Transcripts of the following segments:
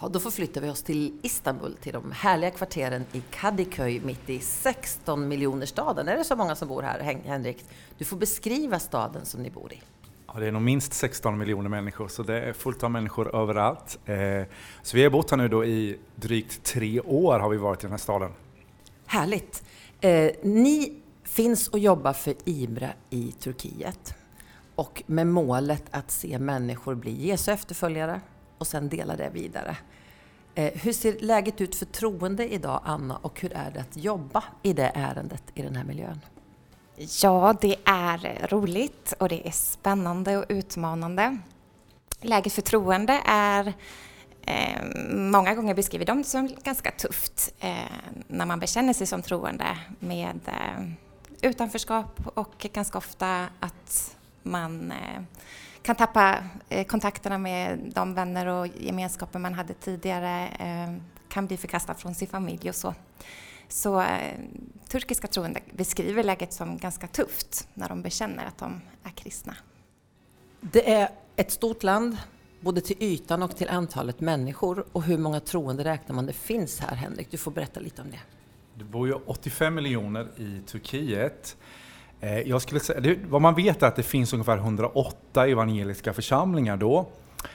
Ja, då förflyttar vi oss till Istanbul, till de härliga kvarteren i Kadıköy mitt i 16 miljoner staden. Är det så många som bor här, Henrik? Du får beskriva staden som ni bor i. Ja, det är nog minst 16 miljoner människor, så det är fullt av människor överallt. Eh, så vi har bott här nu då i drygt tre år har vi varit i den här staden. Härligt! Eh, ni finns och jobbar för IBRA i Turkiet och med målet att se människor bli Jesu efterföljare och sen dela det vidare. Eh, hur ser läget ut för troende idag, Anna, och hur är det att jobba i det ärendet i den här miljön? Ja, det är roligt och det är spännande och utmanande. Läget för troende är eh, många gånger beskriver de det som ganska tufft eh, när man bekänner sig som troende med eh, utanförskap och ganska ofta att man eh, kan tappa eh, kontakterna med de vänner och gemenskaper man hade tidigare, eh, kan bli förkastad från sin familj och så. Så eh, turkiska troende beskriver läget som ganska tufft när de bekänner att de är kristna. Det är ett stort land, både till ytan och till antalet människor. Och hur många troende räknar man det finns här, Henrik? Du får berätta lite om det. Det bor ju 85 miljoner i Turkiet. Eh, jag skulle säga, det, vad man vet är att det finns ungefär 108 evangeliska församlingar då.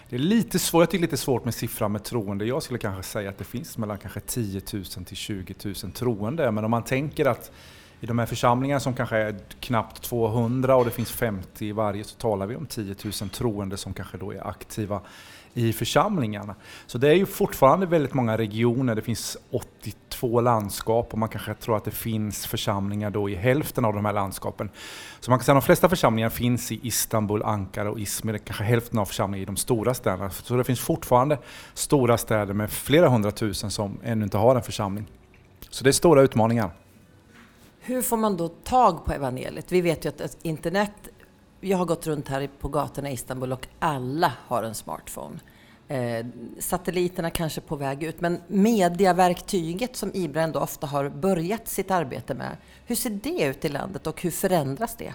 Det är lite svårt, jag tycker lite svårt med siffran med troende. Jag skulle kanske säga att det finns mellan kanske 10 000 till 20 000 troende. Men om man tänker att i de här församlingarna som kanske är knappt 200 och det finns 50 i varje så talar vi om 10 000 troende som kanske då är aktiva i församlingarna. Så det är ju fortfarande väldigt många regioner, det finns två landskap och man kanske tror att det finns församlingar då i hälften av de här landskapen. Så man kan säga att de flesta församlingar finns i Istanbul, Ankara och Izmir, kanske hälften av församlingarna i de stora städerna. Så det finns fortfarande stora städer med flera hundratusen som ännu inte har en församling. Så det är stora utmaningar. Hur får man då tag på evangeliet? Vi vet ju att internet jag har gått runt här på gatorna i Istanbul och alla har en smartphone. Eh, satelliterna kanske på väg ut, men mediaverktyget som IBRA ändå ofta har börjat sitt arbete med, hur ser det ut i landet och hur förändras det?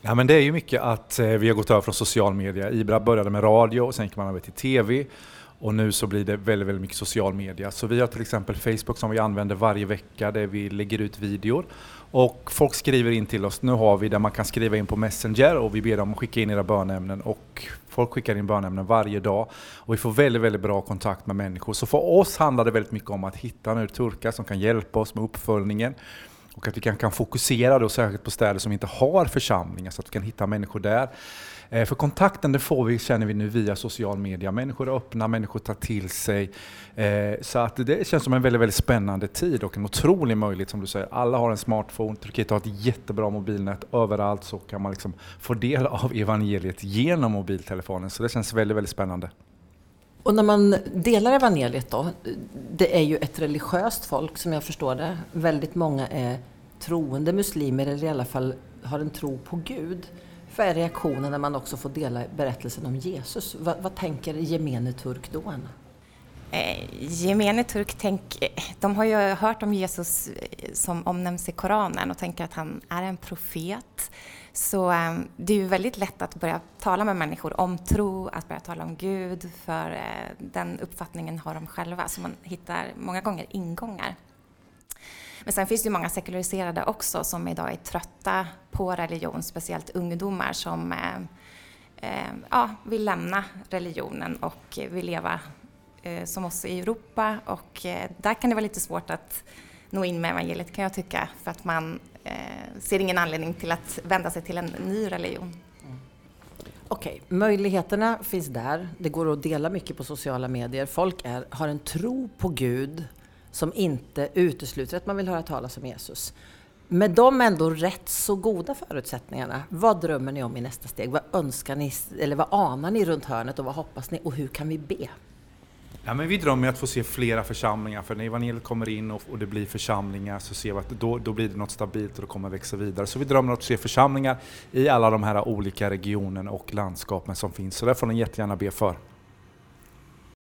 Ja, men det är ju mycket att eh, vi har gått över från social media. IBRA började med radio och sen gick man över till TV och nu så blir det väldigt, väldigt mycket social media. Så vi har till exempel Facebook som vi använder varje vecka där vi lägger ut videor. Och folk skriver in till oss, nu har vi där man kan skriva in på Messenger och vi ber dem skicka in era bönämnen och folk skickar in bönämnen varje dag. Och vi får väldigt, väldigt bra kontakt med människor. Så för oss handlar det väldigt mycket om att hitta nu turkar som kan hjälpa oss med uppföljningen och att vi kan, kan fokusera då särskilt på städer som inte har församlingar så att vi kan hitta människor där. Eh, för kontakten det får vi, känner vi nu via social media. Människor är öppna, människor tar till sig. Eh, så att det känns som en väldigt, väldigt spännande tid och en otrolig möjlighet som du säger. Alla har en smartphone, Turkiet har ett jättebra mobilnät. Överallt så kan man liksom få del av evangeliet genom mobiltelefonen. Så det känns väldigt, väldigt spännande. Och när man delar evangeliet då, det är ju ett religiöst folk som jag förstår det. Väldigt många är troende muslimer eller i alla fall har en tro på Gud. Vad är reaktionen när man också får dela berättelsen om Jesus? Vad, vad tänker gemene turk då, Anna? Eh, gemene turk, tänk, eh, de har ju hört om Jesus eh, som omnämns i Koranen och tänker att han är en profet. Så eh, det är ju väldigt lätt att börja tala med människor om tro, att börja tala om Gud, för eh, den uppfattningen har de själva, så man hittar många gånger ingångar. Men sen finns det ju många sekulariserade också som idag är trötta på religion, speciellt ungdomar som eh, eh, ja, vill lämna religionen och vill leva Eh, som oss i Europa och eh, där kan det vara lite svårt att nå in med evangeliet kan jag tycka för att man eh, ser ingen anledning till att vända sig till en ny religion. Mm. Okej, möjligheterna finns där. Det går att dela mycket på sociala medier. Folk är, har en tro på Gud som inte utesluter att man vill höra talas om Jesus. Med de ändå rätt så goda förutsättningarna, vad drömmer ni om i nästa steg? Vad önskar ni, eller vad anar ni runt hörnet och vad hoppas ni och hur kan vi be? Ja, men vi drömmer att få se flera församlingar, för när evangeliet kommer in och, och det blir församlingar så ser vi att då, då blir det något stabilt och det kommer växa vidare. Så vi drömmer att se församlingar i alla de här olika regionerna och landskapen som finns. Så det får ni jättegärna be för.